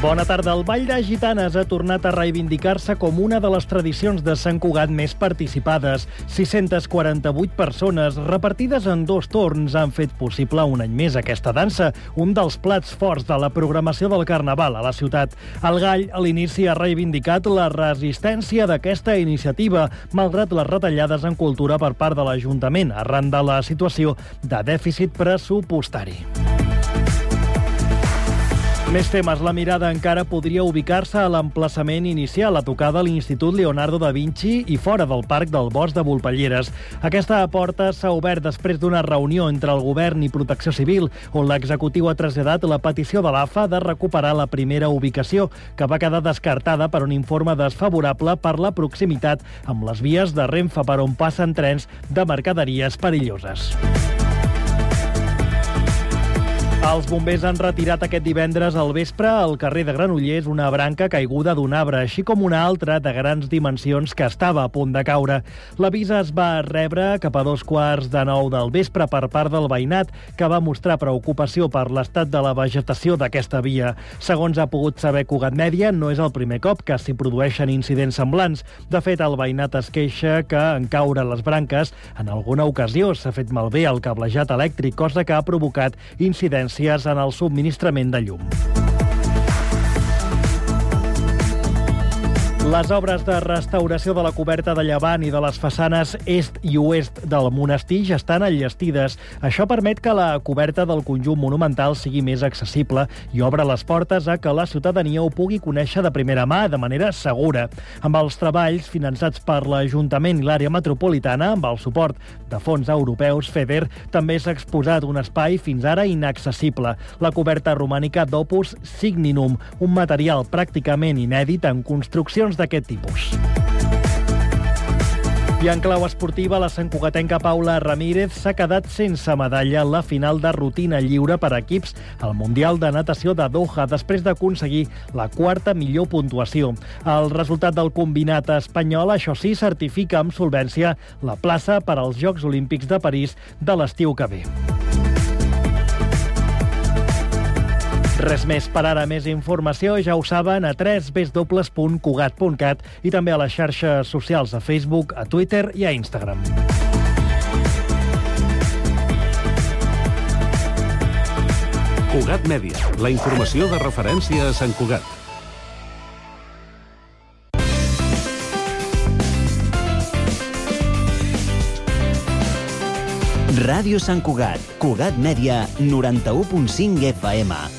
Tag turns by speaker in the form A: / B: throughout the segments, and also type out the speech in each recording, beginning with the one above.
A: Bona tarda. El Ball de Gitanes ha tornat a reivindicar-se com una de les tradicions de Sant Cugat més participades. 648 persones, repartides en dos torns, han fet possible un any més aquesta dansa, un dels plats forts de la programació del Carnaval a la ciutat. El Gall, a l'inici, ha reivindicat la resistència d'aquesta iniciativa, malgrat les retallades en cultura per part de l'Ajuntament, arran de la situació de dèficit pressupostari. Més temes. La mirada encara podria ubicar-se a l'emplaçament inicial, a tocar de l'Institut Leonardo da Vinci i fora del Parc del Bosc de Volpelleres. Aquesta porta s'ha obert després d'una reunió entre el govern i Protecció Civil, on l'executiu ha traslladat la petició de l'AFA de recuperar la primera ubicació, que va quedar descartada per un informe desfavorable per la proximitat amb les vies de Renfe per on passen trens de mercaderies perilloses. Els bombers han retirat aquest divendres al vespre al carrer de Granollers una branca caiguda d'un arbre, així com una altra de grans dimensions que estava a punt de caure. L'avís es va rebre cap a dos quarts de nou del vespre per part del veïnat, que va mostrar preocupació per l'estat de la vegetació d'aquesta via. Segons ha pogut saber Cugat Mèdia, no és el primer cop que s'hi produeixen incidents semblants. De fet, el veïnat es queixa que en caure les branques, en alguna ocasió s'ha fet malbé el cablejat elèctric, cosa que ha provocat incidents incidències en el subministrament de llum. Les obres de restauració de la coberta de llevant i de les façanes est i oest del monestir ja estan enllestides. Això permet que la coberta del conjunt monumental sigui més accessible i obre les portes a que la ciutadania ho pugui conèixer de primera mà, de manera segura. Amb els treballs finançats per l'Ajuntament i l'àrea metropolitana, amb el suport de fons europeus, FEDER, també s'ha exposat un espai fins ara inaccessible. La coberta romànica d'Opus Signinum, un material pràcticament inèdit en construccions d'aquest tipus. I en clau esportiva, la santcugatenca Paula Ramírez s'ha quedat sense medalla en la final de rutina lliure per equips al Mundial de Natació de Doha, després d'aconseguir la quarta millor puntuació. El resultat del combinat espanyol, això sí, certifica amb solvència la plaça per als Jocs Olímpics de París de l'estiu que ve. Res més per ara. Més informació, ja ho saben, a www.cugat.cat i també a les xarxes socials a Facebook, a Twitter i a Instagram.
B: Cugat Mèdia, la informació de referència a Sant Cugat.
C: Ràdio Sant Cugat, Cugat Mèdia, 91.5 FM.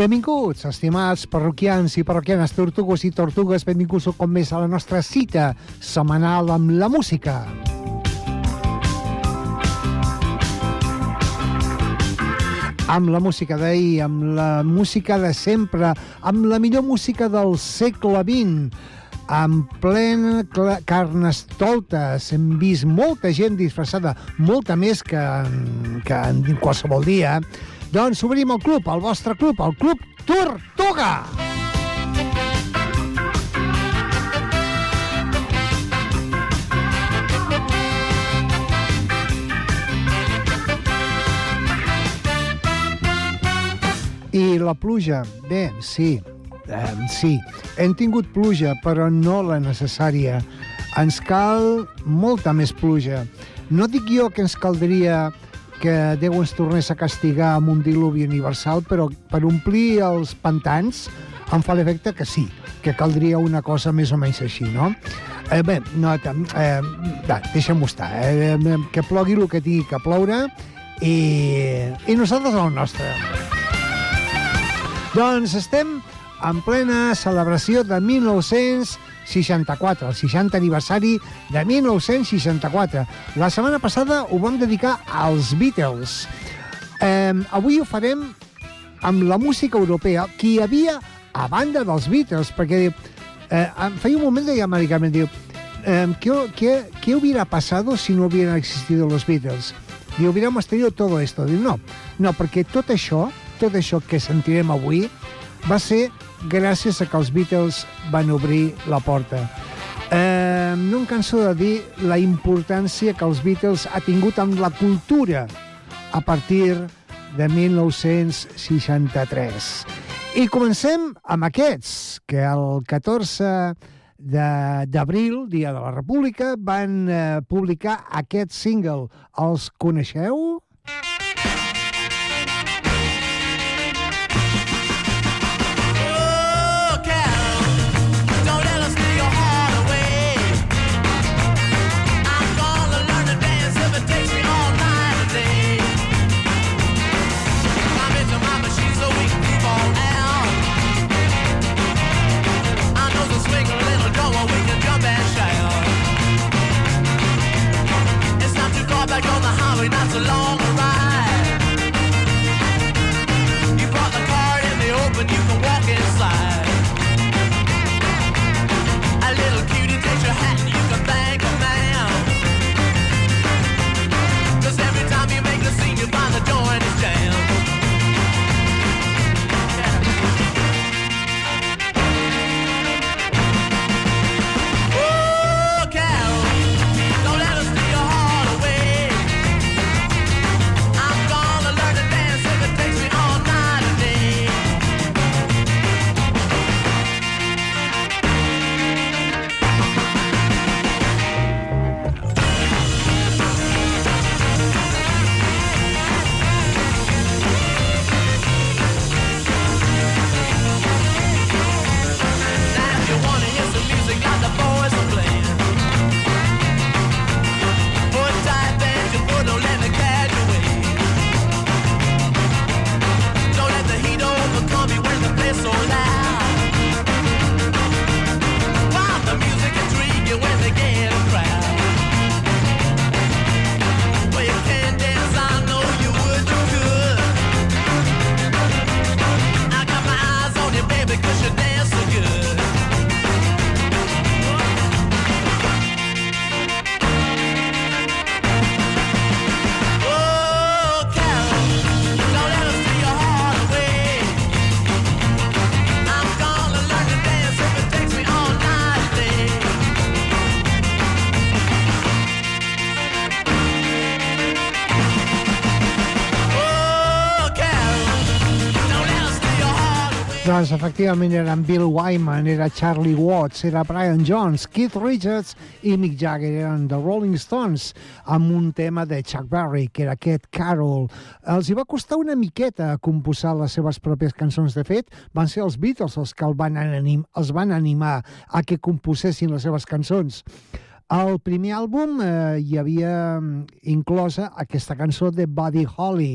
D: Benvinguts, estimats parroquians i parroquianes, tortugues i tortugues, benvinguts un cop més a la nostra cita setmanal amb la música. Amb la música d'ahir, amb la música de sempre, amb la millor música del segle XX, en plen carnestoltes. Hem vist molta gent disfressada, molta més que en, que en qualsevol dia. Doncs obrim el club, el vostre club, el Club Tortuga! I la pluja? Bé, sí, eh, sí. Hem tingut pluja, però no la necessària. Ens cal molta més pluja. No dic jo que ens caldria que Déu ens tornés a castigar amb un diluvi universal, però per omplir els pantans em fa l'efecte que sí, que caldria una cosa més o menys així, no? Eh, bé, no, eh, deixem-ho estar. Eh, que plogui el que tingui que ploure i, i nosaltres el nostre. Doncs estem en plena celebració de 1900 1964, el 60 aniversari de 1964. La setmana passada ho vam dedicar als Beatles. Eh, avui ho farem amb la música europea que hi havia a banda dels Beatles, perquè eh, feia un moment deia americament, diu, eh, ¿qué, qué, ¿qué hubiera pasado si no hubieran existido los Beatles? Diu, hubiéramos tenido todo esto. Diu, no, no, perquè tot això, tot això que sentirem avui, va ser gràcies a que els Beatles van obrir la porta. Eh, no em canso de dir la importància que els Beatles ha tingut amb la cultura a partir de 1963. I comencem amb aquests, que el 14 d'abril, Dia de la República, van eh, publicar aquest single. Els coneixeu?
E: Long.
D: Doncs efectivament eren Bill Wyman, era Charlie Watts, era Brian Jones, Keith Richards i Mick Jagger eren The Rolling Stones amb un tema de Chuck Berry, que era aquest Carol. Els hi va costar una miqueta composar les seves pròpies cançons. De fet, van ser els Beatles els que el van anim els van animar a que composessin les seves cançons. Al primer àlbum eh, hi havia mm, inclosa aquesta cançó de Buddy Holly,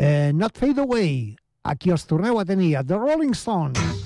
D: eh, Not Fade Away. Aquí els torneu a tenir, a The Rolling Stones.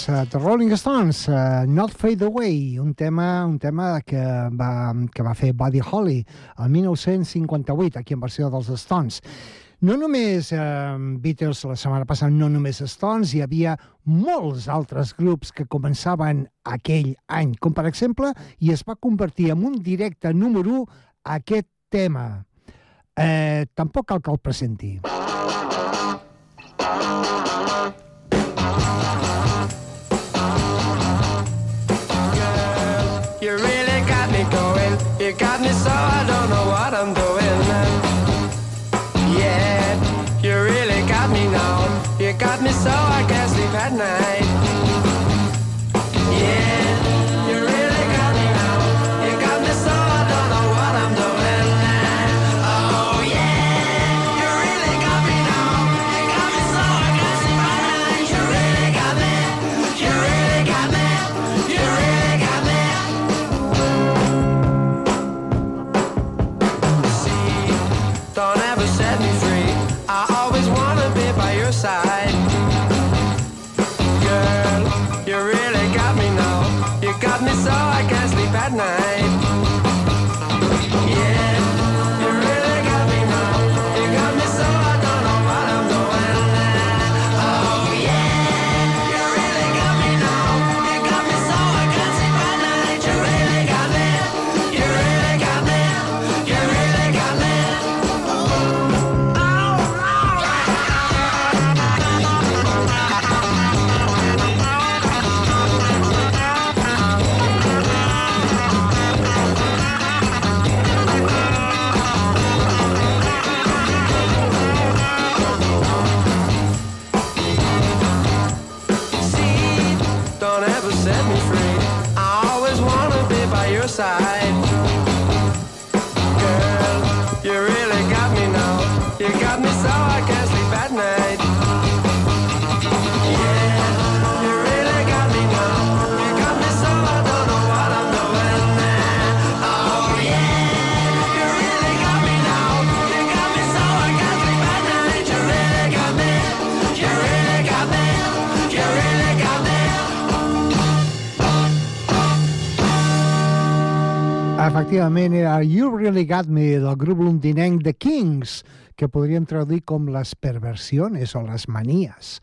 D: Doncs The Rolling Stones, uh, Not Fade Away, un tema, un tema que, va, que va fer Buddy Holly el 1958, aquí en versió dels Stones. No només eh, Beatles la setmana passada, no només Stones, hi havia molts altres grups que començaven aquell any, com per exemple, i es va convertir en un directe número 1 aquest tema. Eh, tampoc cal que el presenti.
F: Really Got Me,
D: del grup londinenc The Kings, que podríem traduir com les perversiones o les manies.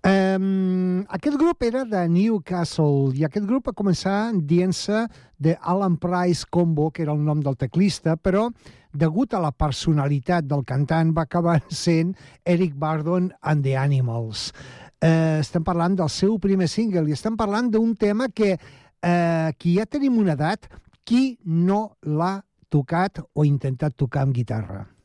D: Um, aquest grup era de Newcastle i aquest grup va començar dient-se de Alan Price Combo, que era el nom del teclista, però degut a la personalitat del cantant va acabar sent Eric Bardon and the Animals. Eh, estem parlant del seu primer single i estem parlant d'un tema que eh, qui ja tenim una edat, qui no l'ha tocat o intentat tocar amb guitarra?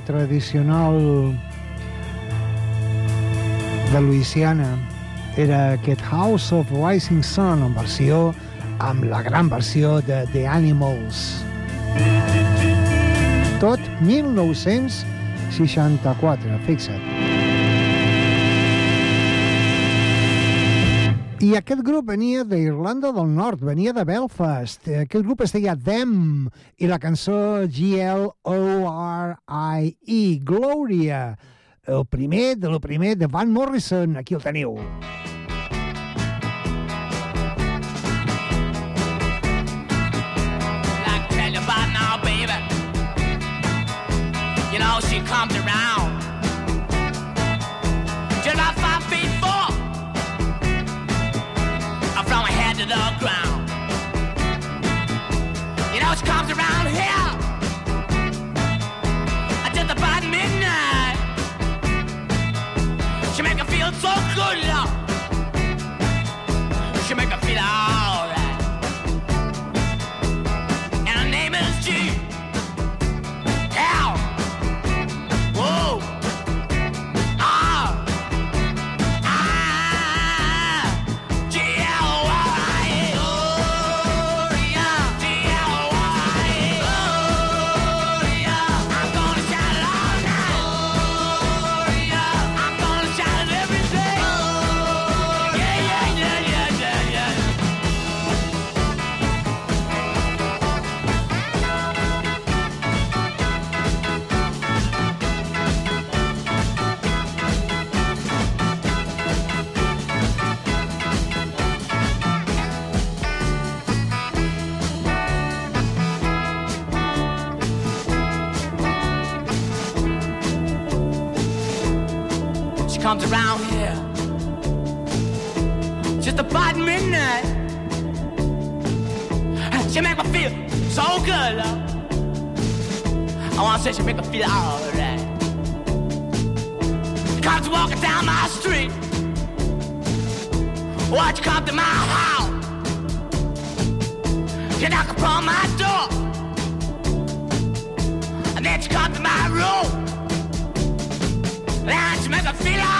D: Tradicional de Louisiana era aquest House of Rising Sun en versió amb la gran versió de The Animals. Tot 1964, fixa't. I aquest grup venia d'Irlanda del Nord, venia de Belfast. Aquest grup es deia Them i la cançó G-L-O-R-I-E, Gloria. El primer de lo primer de Van Morrison, aquí el teniu.
G: like now, baby. You know, she comes around. You know, she comes around here. about midnight. She make feel so good, love. She make her feel. Wanna she make me feel alright. Comes walking down my street. Watch you come to my house. She knock upon my door. And then you come to my room. Let's make her feel alright.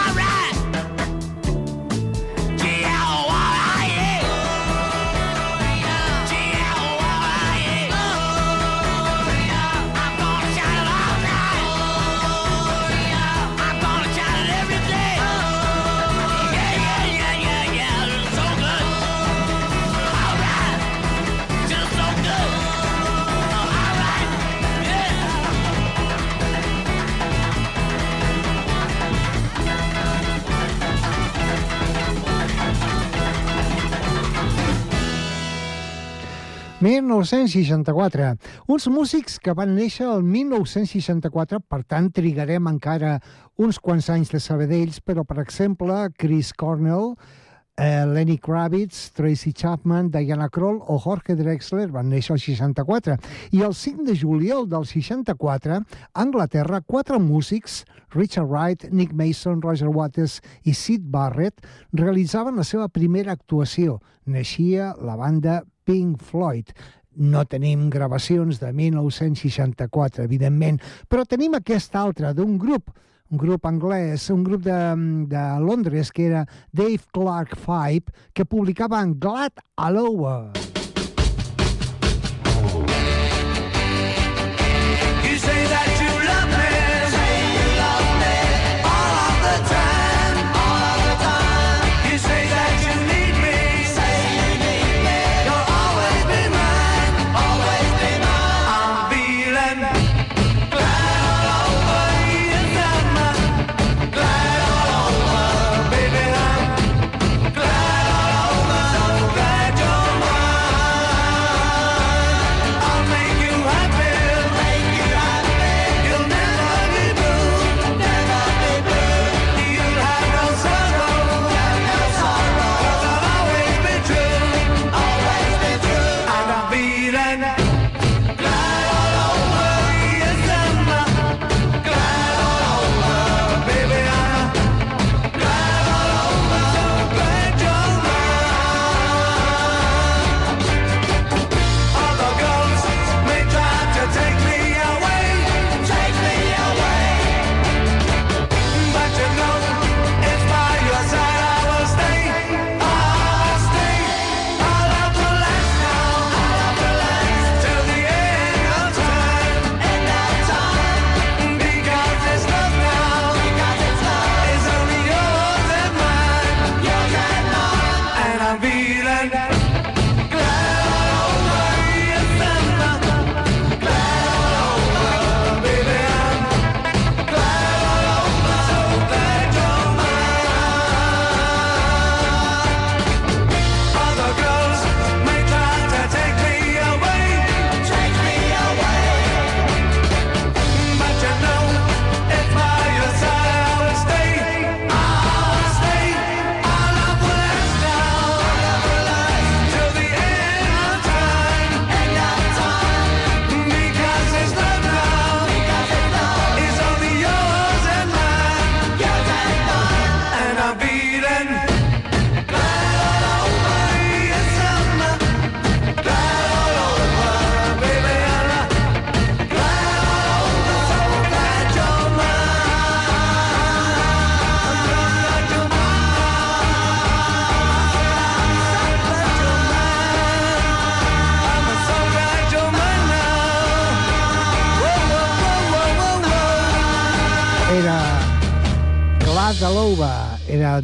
D: ...1964. Uns músics que van néixer el 1964, per tant, trigarem encara uns quants anys de saber d'ells, però, per exemple, Chris Cornell, eh, Lenny Kravitz, Tracy Chapman, Diana Kroll o Jorge Drexler van néixer el 64. I el 5 de juliol del 64, a Anglaterra, quatre músics, Richard Wright, Nick Mason, Roger Waters i Sid Barrett, realitzaven la seva primera actuació. Naixia la banda Pink Floyd. No tenim gravacions de 1964, evidentment, però tenim aquesta altra d'un grup un grup anglès, un grup de, de Londres que era Dave Clark Five, que publicava en Glad Aloha.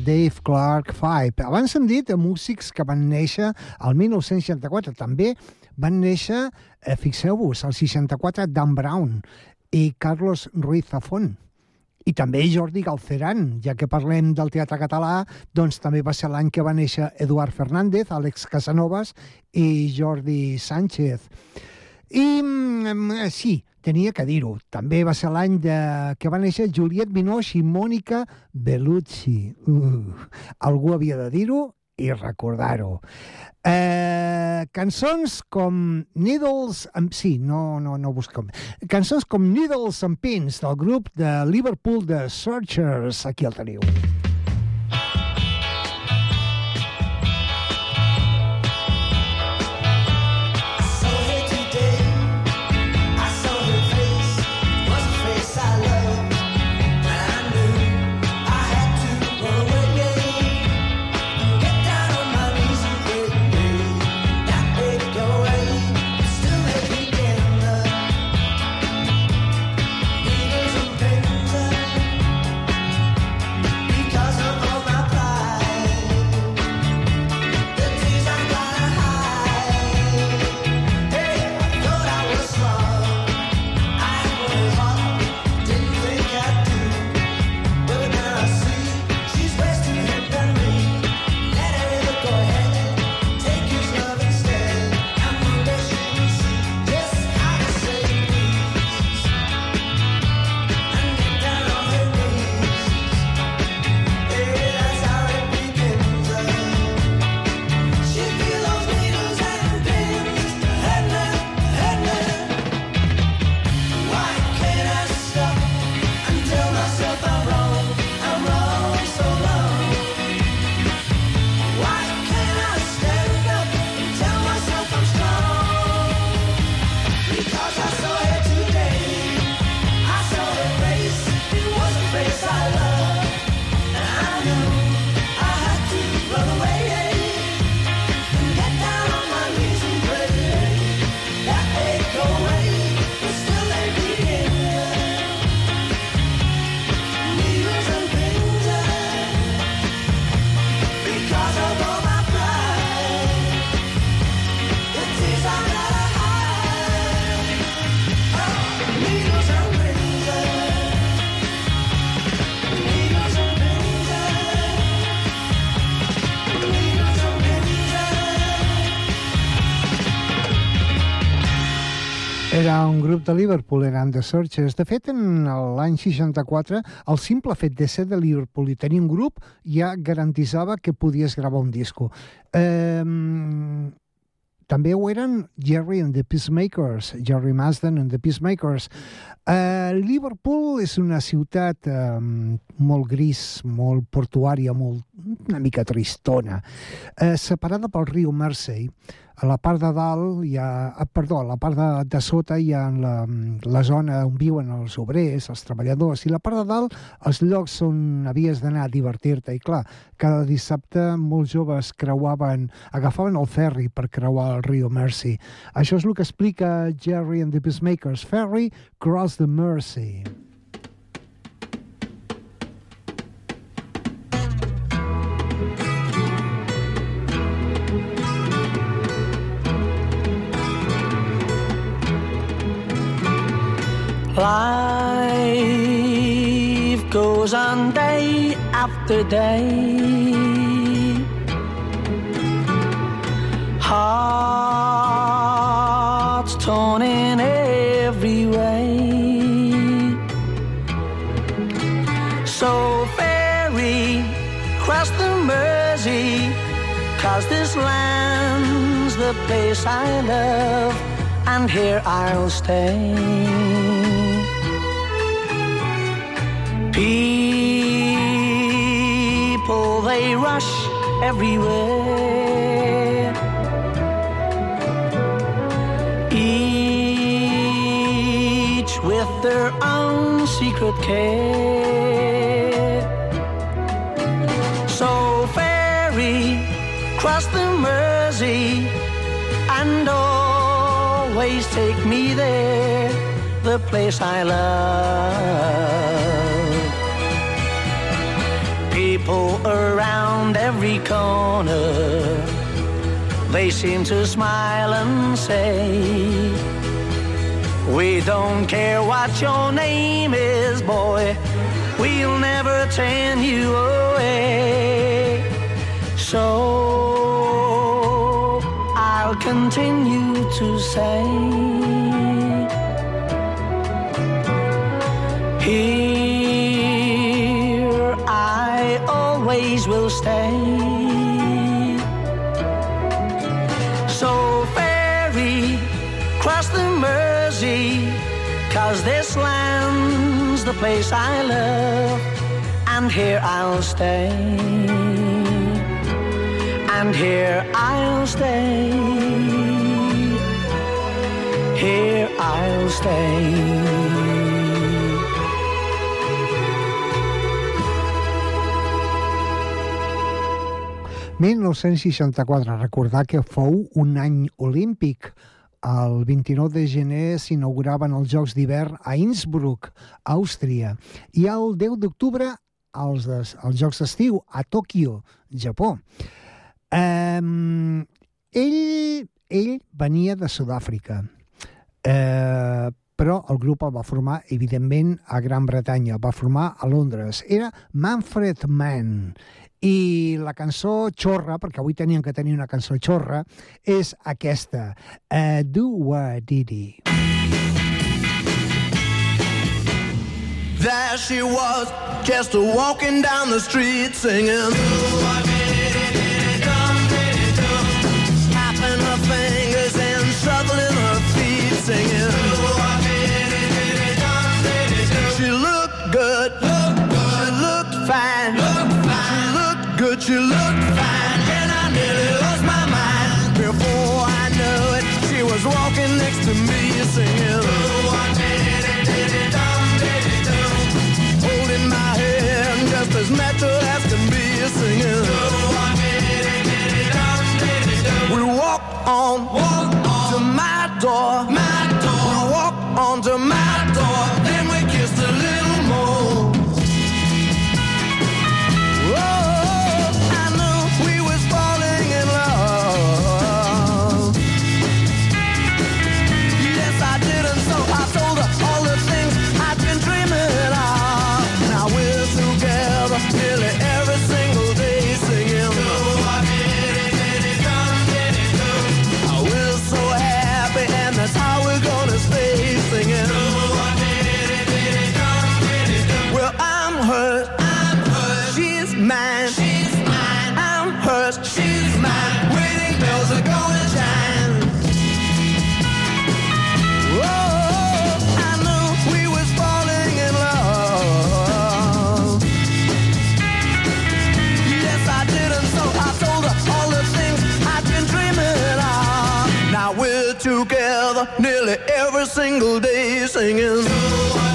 D: Dave Clark Five. Abans hem dit de músics que van néixer al 1964. També van néixer, eh, fixeu-vos, al 64 Dan Brown i Carlos Ruiz Zafón. I també Jordi Galceran, ja que parlem del teatre català, doncs també va ser l'any que va néixer Eduard Fernández, Àlex Casanovas i Jordi Sánchez. I mm, sí, tenia que dir-ho. També va ser l'any de... que va néixer Juliette Binoche i Mònica Bellucci. Uh, algú havia de dir-ho i recordar-ho. Eh, cançons com Needles... And... Sí, no, no, no busquem. Cançons com Needles and Pins del grup de Liverpool de Searchers. Aquí el teniu.
F: Because
D: de Liverpool, eren The Searchers. De fet, en l'any 64, el simple fet de ser de Liverpool i tenir un grup ja garantitzava que podies gravar un disco. Eh, també ho eren Jerry and the Peacemakers, Jerry Masden and the Peacemakers. Uh, Liverpool és una ciutat um, molt gris, molt portuària, molt, una mica tristona, uh, separada pel riu Mersey. A la part de dalt hi ha... ah, Perdó, a la part de, de sota hi ha la, la zona on viuen els obrers, els treballadors, i la part de dalt els llocs on havies d'anar a divertir-te. I clar, cada dissabte molts joves creuaven, agafaven el ferri per creuar el riu Mersey. Això és el que explica Jerry and the Peacemakers. Ferry cross the Mersey.
H: Life goes on day after day. Hearts torn in every way. So ferry cross the Mersey, cause this land's the place I love, and here I'll stay. People, they rush everywhere. Each with their own secret care. So ferry, cross the Mersey, and always take me there, the place I love.
F: Street corner, they seem to smile and say, We don't care what your name is, boy, we'll never turn you away. So I'll continue to say, place I love, and here I'll stay. And here I'll stay. Here I'll stay.
D: 1964, recordar que fou un any olímpic. El 29 de gener s'inauguraven els Jocs d'hivern a Innsbruck, Àustria, i el 10 d'octubre els, els Jocs d'estiu a Tòquio, Japó. Um, ell, ell venia de Sud-àfrica, eh, però el grup el va formar, evidentment, a Gran Bretanya, el va formar a Londres. Era Manfred Mann, i la cançó xorra, perquè avui teníem que tenir una cançó xorra, és aquesta, uh, Do What Diddy.
E: There she was, just walking down the street singing. Snapping her fingers and shuffling her feet singing. Single day singing.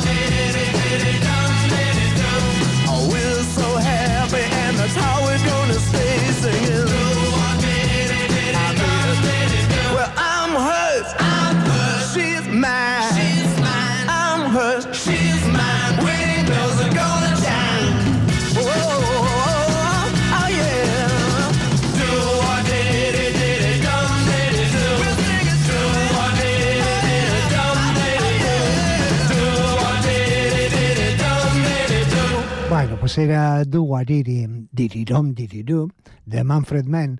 D: Pues era Diddy, Diddy-dom, Diddy-do, de Manfred Mann.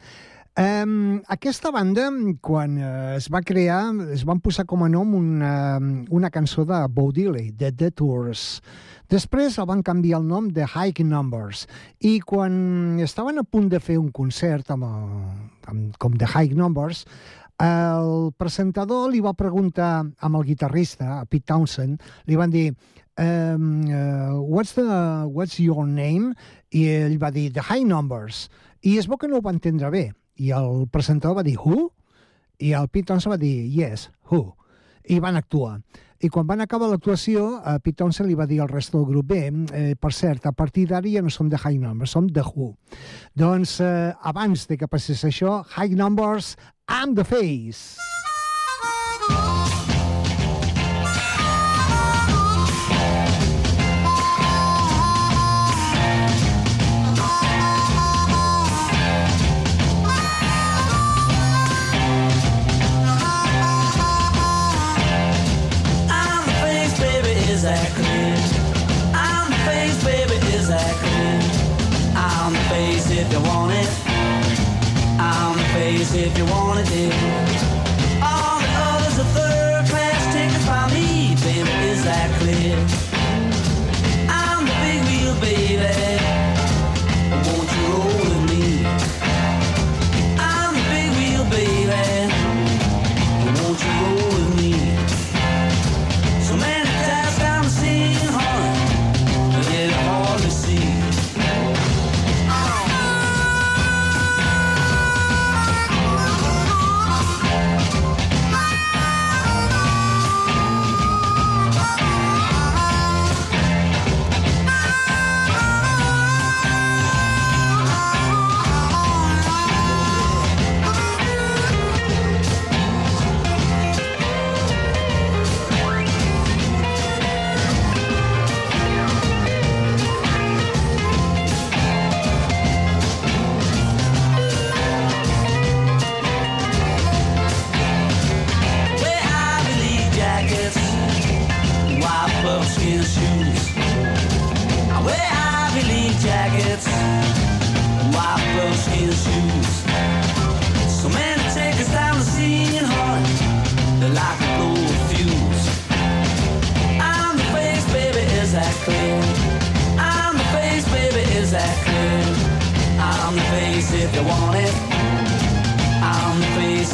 D: Um, aquesta banda, quan uh, es va crear, es van posar com a nom una, una cançó de Bo Diddley, de The Tours. Després el van canviar el nom de High Numbers i quan estaven a punt de fer un concert amb, amb, com The High Numbers, el presentador li va preguntar amb el guitarrista, a Pete Townsend, li van dir um, uh, what's, the, what's your name? I ell va dir The High Numbers. I es veu que no ho va entendre bé. I el presentador va dir Who? I el Pete Townsend va dir Yes, Who? I van actuar. I quan van acabar l'actuació, a Pete Townsend li va dir al rest del grup, bé, eh, per cert, a partir d'ara ja no som The High Numbers, som The Who. Doncs eh, abans de que passés això, High Numbers, I'm the Face.
H: If you want it,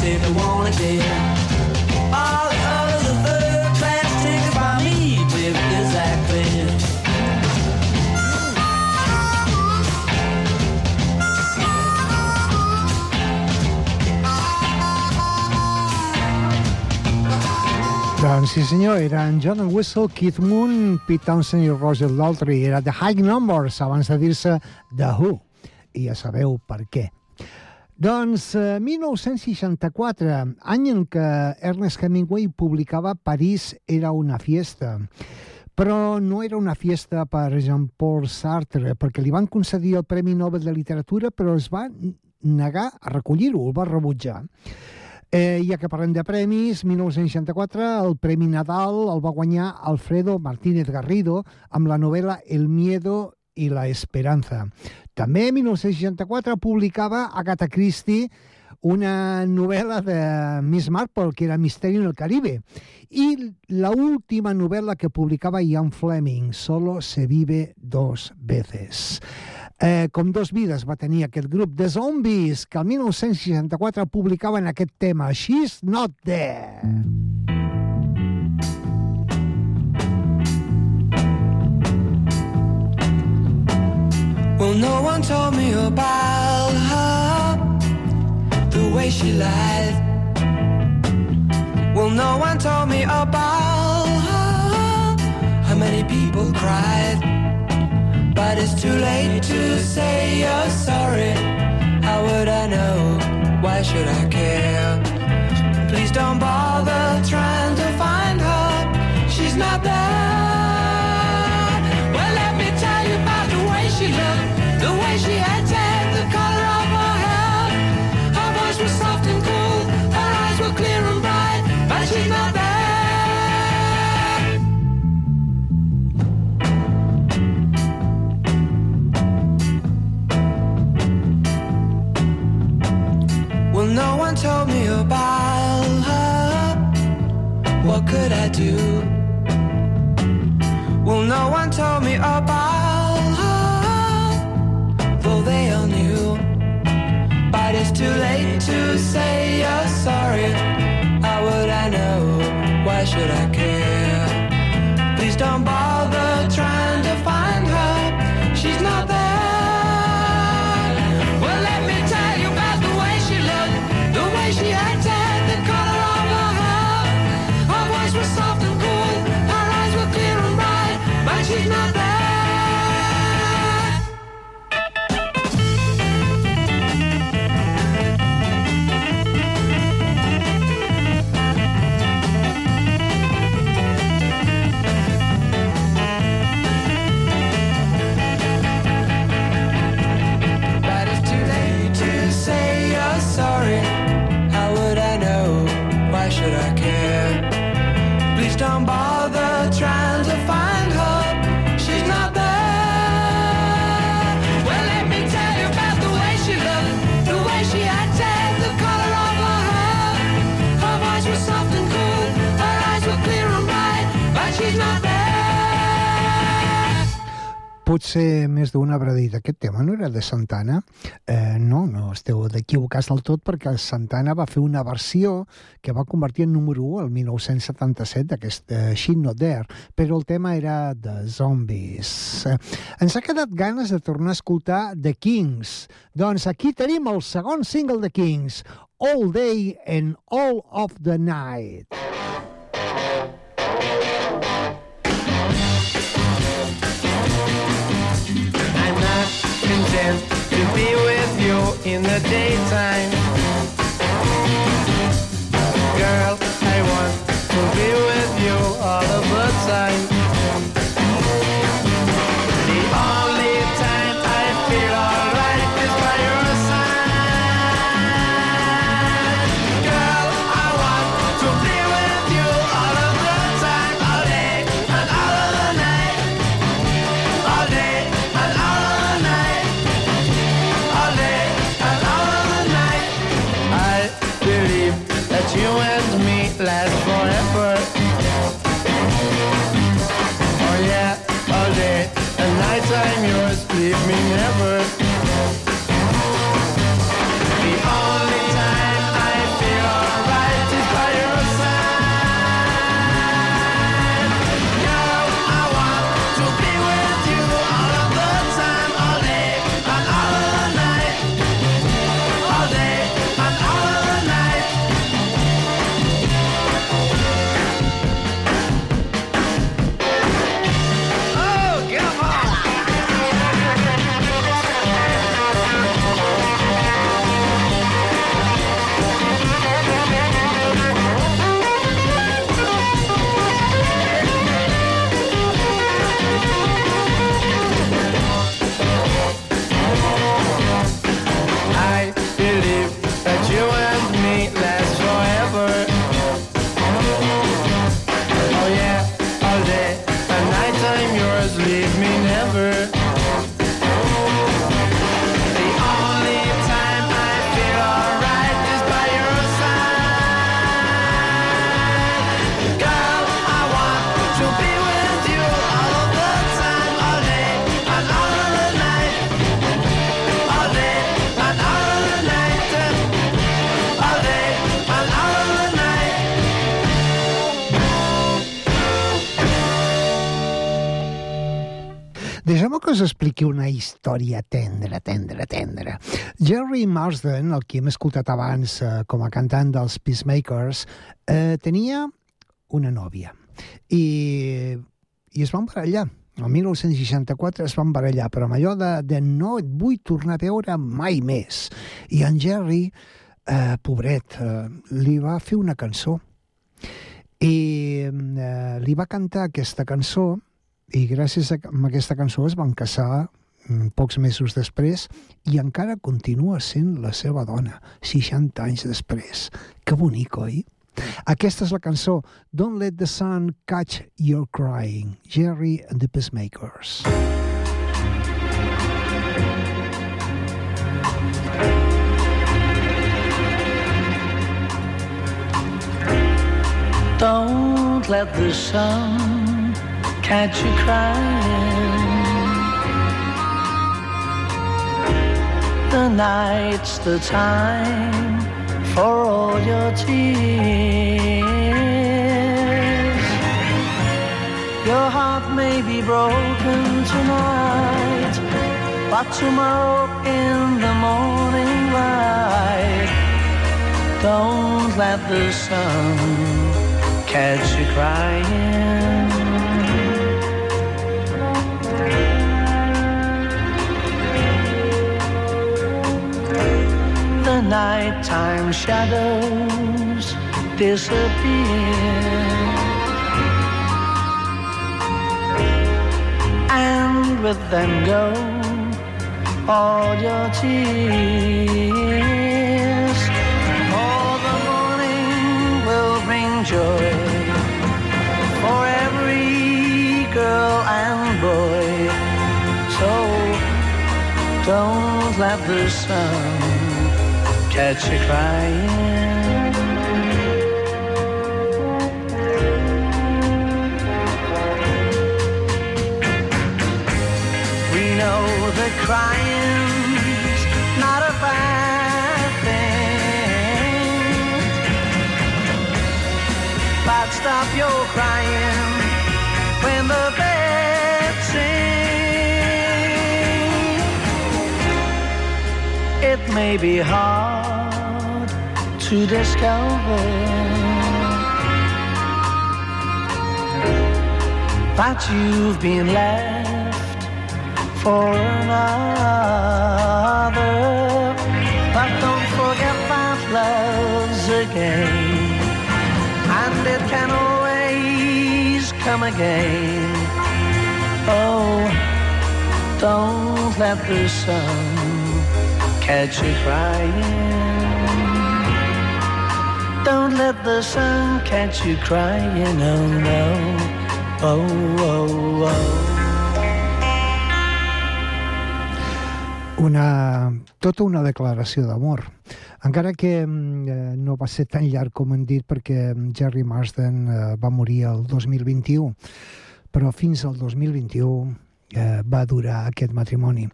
H: if it, dear. All the others are third class tickets by me, baby, is?
D: Doncs sí senyor, eren John Whistle, Keith Moon, Pete Townsend i Roger Daltrey. Era The High Numbers, abans de dir-se The Who. I ja sabeu per què. Doncs eh, 1964, any en què Ernest Hemingway publicava París era una fiesta. Però no era una fiesta per Jean-Paul Sartre, perquè li van concedir el Premi Nobel de Literatura, però es va negar a recollir-ho, el va rebutjar. Eh, ja que parlem de premis, 1964 el Premi Nadal el va guanyar Alfredo Martínez Garrido amb la novel·la El miedo i la esperanza. També en 1964 publicava Agatha Christie una novel·la de Miss Marple, que era Misteri en el Caribe, i la última novel·la que publicava Ian Fleming, Solo se vive dos veces. Eh, com dos vides va tenir aquest grup de zombis que el 1964 publicaven aquest tema, She's Not There.
F: Well, no one told me about her, the way she lied. Well, no one told me about her, how many people cried. But it's too late to say you're sorry. How would I know? Why should I care? Please don't bother trying to find her. She's not there. Do? Well, no one told me about her, though they all knew. But it's too late to say you're sorry. How would I know? Why should I care? Please don't bother
D: potser més d'una haurà dit aquest tema no era de Santana? Eh, no, no esteu equivocats del tot perquè Santana va fer una versió que va convertir en número 1 el 1977 d'aquest eh, She Not There però el tema era de Zombies eh, ens ha quedat ganes de tornar a escoltar The Kings. Doncs aquí tenim el segon single de Kings All Day and All of the Night.
I: Content to be with you in the daytime. Girl, I want to be with you all of the time.
D: Història tendra, tendra, tendra. Jerry Marsden, el que hem escoltat abans eh, com a cantant dels Peacemakers, eh, tenia una nòvia i, i es van barallar. El 1964 es van barallar, però amb allò de, de no et vull tornar a veure mai més. I en Jerry, eh, pobret, eh, li va fer una cançó i eh, li va cantar aquesta cançó i gràcies a aquesta cançó es van casar pocs mesos després i encara continua sent la seva dona, 60 anys després. Que bonic, oi? Aquesta és la cançó Don't Let the Sun Catch Your Crying, Jerry and the Peacemakers.
F: Don't let the sun catch you crying. The night's the time for all your tears. Your heart may be broken tonight, but tomorrow in the morning light, don't let the sun catch you crying. Nighttime shadows disappear. And with them go all your tears. For the morning will bring joy for every girl and boy. So don't let the sun catch you crying.
J: We know that crying's not a bad thing. But stop your crying when the birds sing. It may be hard to discover that you've been left for another. But don't forget that love's a game, and it can always come again. Oh, don't let the sun catch you crying. Don't let the sun catch you crying, oh no. Oh, oh, oh.
D: una, tota una declaració d'amor. Encara que mm, eh, no va ser tan llarg com hem dit perquè mm, Jerry Marsden eh, va morir el 2021, però fins al 2021 eh, va durar aquest matrimoni.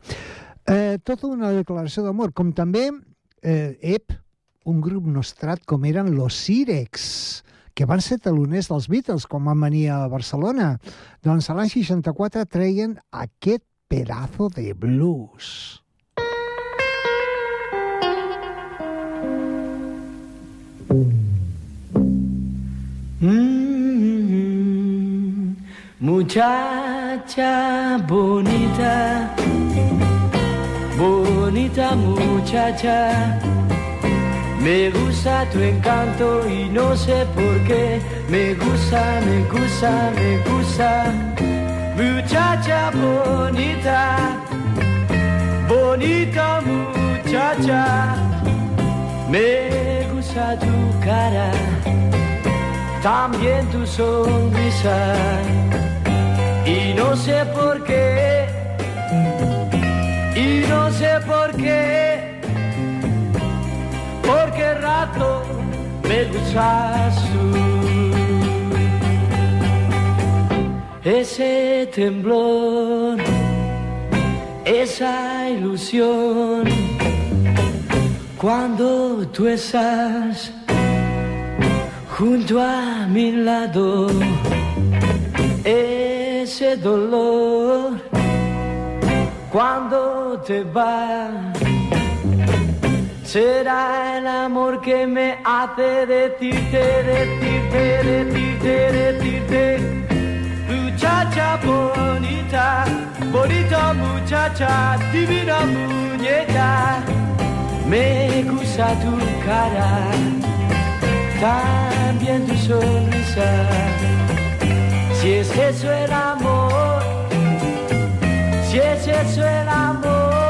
D: Eh, tota una declaració d'amor, com també eh, EP, un grup nostrat com eren los Sirex, que van ser taloners dels Beatles quan van venir a Barcelona. Doncs a l'any 64 treien aquest pedazo de blues.
J: Mm, muchacha bonita, bonita muchacha. Me gusta tu encanto y no sé por qué. Me gusta, me gusta, me gusta. Muchacha bonita, bonita muchacha. Me gusta tu cara, también tu sonrisa. Y no sé por qué, y no sé por qué. Porque rato me gustas tú. Ese temblor, esa ilusión, cuando tú estás junto a mi lado, ese dolor, cuando te vas Será el amor que me hace decirte, decirte, decirte, decirte. Muchacha bonita, bonita muchacha, divina muñeca. Me gusta tu cara, también tu sonrisa. Si es eso el amor, si es eso el amor.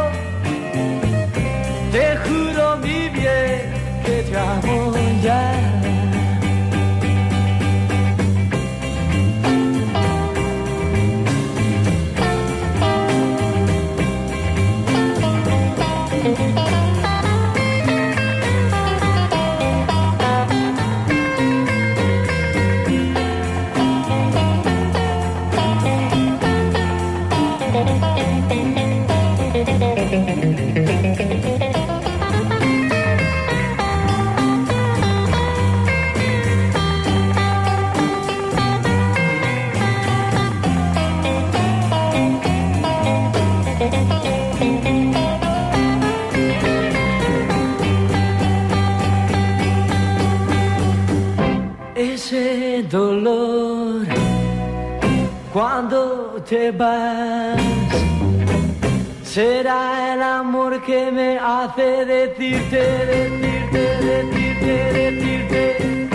J: Que te dolor cuando te vas será el amor que me hace decirte, decirte, decirte, decirte.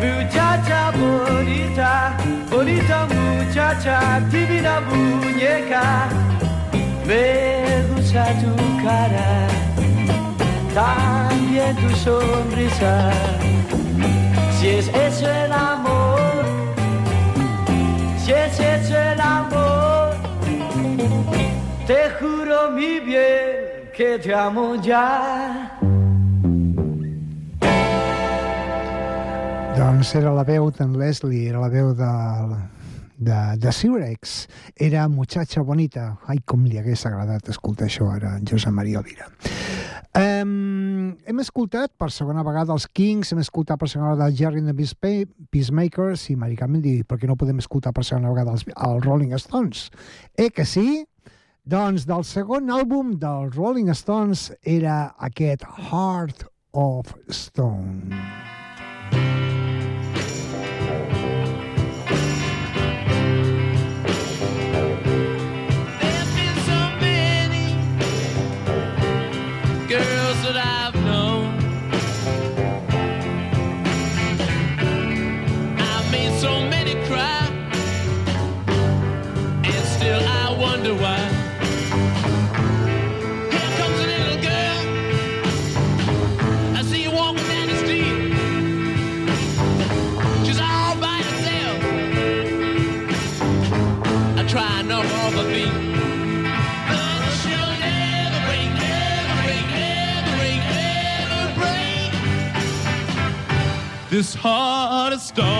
J: Muchacha bonita, bonita muchacha, divina muñeca, me gusta tu cara, también tu sonrisa. Si es eso el amor, si es eso el amor, te juro mi bien que te amo ya.
D: Doncs era la veu d'en Leslie, era la veu de, de, de Sirex. Era Muchacha Bonita. Ai, com li hagués agradat escoltar això ara, en Josep Maria Elvira. Um, hem escoltat per segona vegada els Kings, hem escoltat per segona vegada Jerry and the Peace- Peacemakers i Mari Carmen diu, per què no podem escoltar per segona vegada els, els Rolling Stones? Eh que sí? Doncs del segon àlbum dels Rolling Stones era aquest Heart of Stone.
E: There've This heart of stone.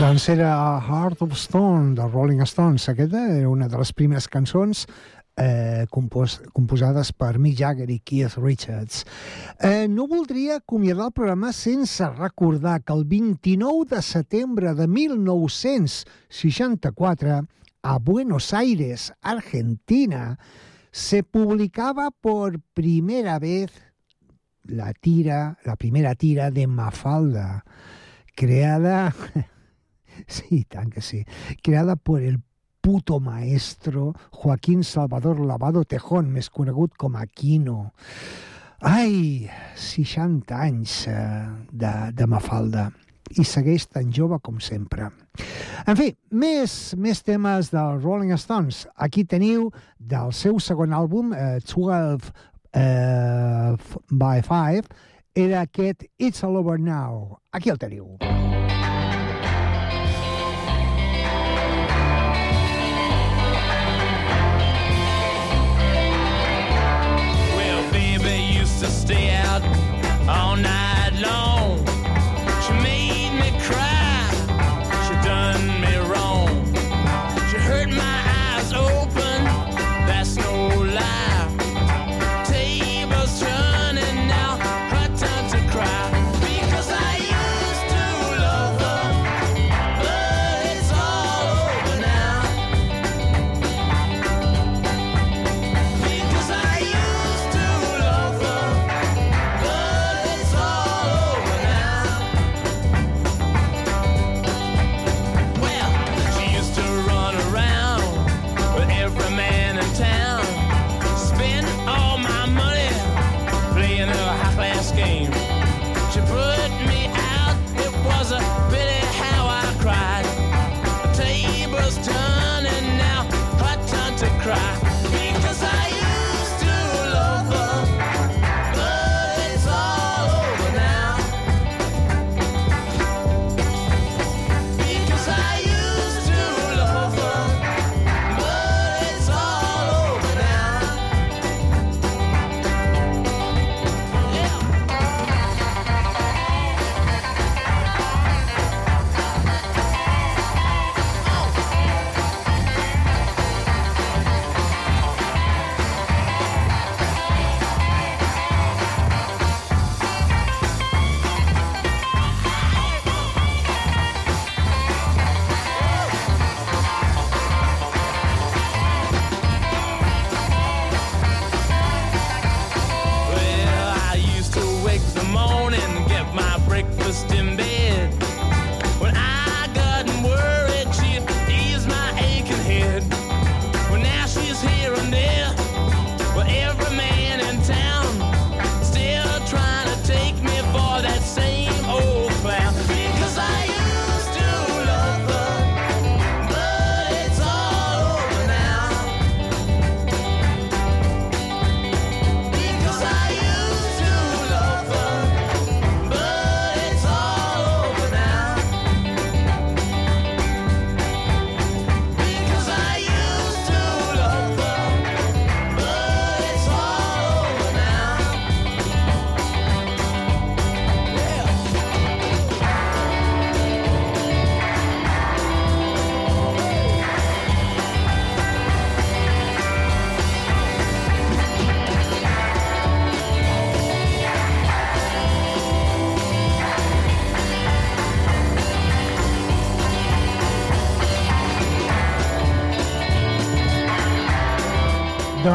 D: Doncs era Heart of Stone, de Rolling Stones. Aquesta era una de les primeres cançons eh, compos composades per Mick Jagger i Keith Richards. Eh, no voldria acomiadar el programa sense recordar que el 29 de setembre de 1964, a Buenos Aires, Argentina, se publicaba por primera vez la tira, la primera tira de Mafalda, creada, sí, tan que sí, creada por el puto maestro Joaquín Salvador Lavado Tejón, més conegut com a Quino. Ai, 60 anys eh, de, de Mafalda i segueix tan jove com sempre. En fi, més, més temes dels Rolling Stones. Aquí teniu del seu segon àlbum, eh, 12 eh, by 5, era aquest It's All Over Now. Aquí el teniu.
E: Well, stay out all night long.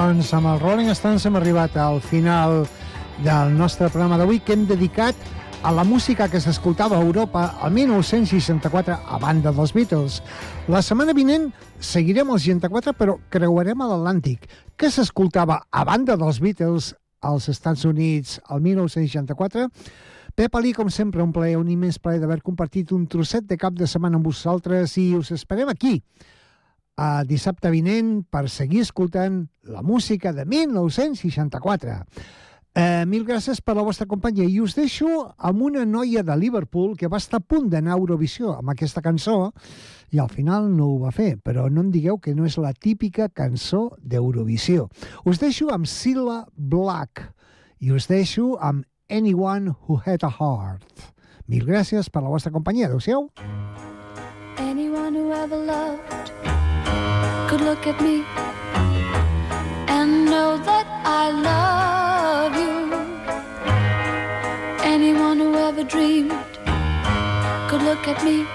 D: Doncs amb els Rolling Stones hem arribat al final del nostre programa d'avui que hem dedicat a la música que s'escoltava a Europa al 1964 a banda dels Beatles. La setmana vinent seguirem els 64 però creuarem a l'Atlàntic. Què s'escoltava a banda dels Beatles als Estats Units al 1964? Pep Ali, com sempre, un plaer, un immens plaer d'haver compartit un trosset de cap de setmana amb vosaltres i us esperem aquí a dissabte vinent per seguir escoltant la música de 1964. Eh, mil gràcies per la vostra companyia i us deixo amb una noia de Liverpool que va estar a punt d'anar a Eurovisió amb aquesta cançó i al final no ho va fer, però no em digueu que no és la típica cançó d'Eurovisió. Us deixo amb Cilla Black i us deixo amb Anyone Who Had a Heart. Mil gràcies per la vostra companyia. Adéu-siau.
K: Anyone who ever loved could look at me and know that I love you. Anyone who ever dreamed could look at me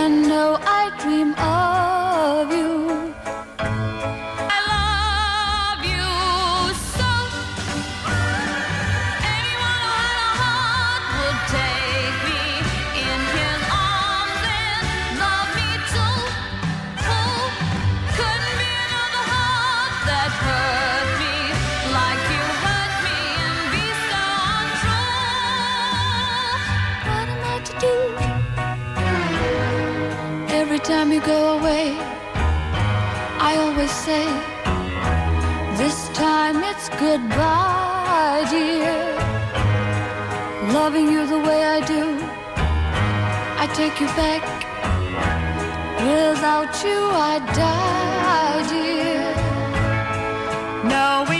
K: and know I dream of time you go away, I always say. This time it's goodbye, dear. Loving you the way I do, I take you back. Without you, I die, dear. Knowing